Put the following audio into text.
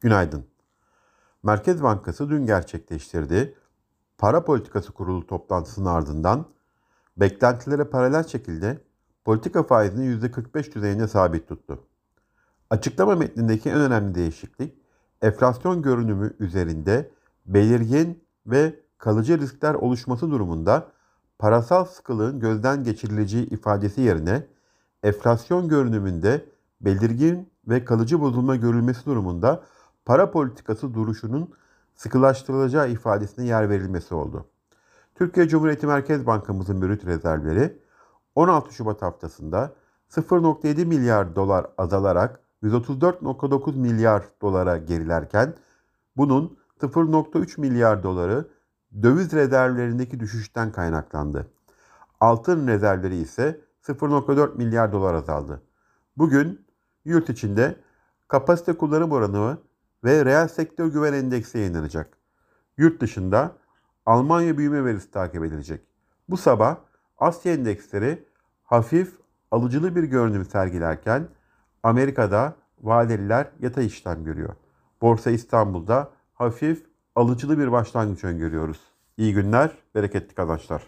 Günaydın. Merkez Bankası dün gerçekleştirdiği para politikası kurulu toplantısının ardından beklentilere paralel şekilde politika faizini %45 düzeyinde sabit tuttu. Açıklama metnindeki en önemli değişiklik enflasyon görünümü üzerinde belirgin ve kalıcı riskler oluşması durumunda parasal sıkılığın gözden geçirileceği ifadesi yerine enflasyon görünümünde belirgin ve kalıcı bozulma görülmesi durumunda para politikası duruşunun sıkılaştırılacağı ifadesine yer verilmesi oldu. Türkiye Cumhuriyeti Merkez Bankamızın brüt rezervleri 16 Şubat haftasında 0.7 milyar dolar azalarak 134.9 milyar dolara gerilerken bunun 0.3 milyar doları döviz rezervlerindeki düşüşten kaynaklandı. Altın rezervleri ise 0.4 milyar dolar azaldı. Bugün yurt içinde kapasite kullanım oranı ve reel sektör güven endeksi yayınlanacak. Yurt dışında Almanya büyüme verisi takip edilecek. Bu sabah Asya endeksleri hafif alıcılı bir görünüm sergilerken Amerika'da vadeliler yatay işlem görüyor. Borsa İstanbul'da hafif alıcılı bir başlangıç öngörüyoruz. İyi günler, bereketli kazançlar.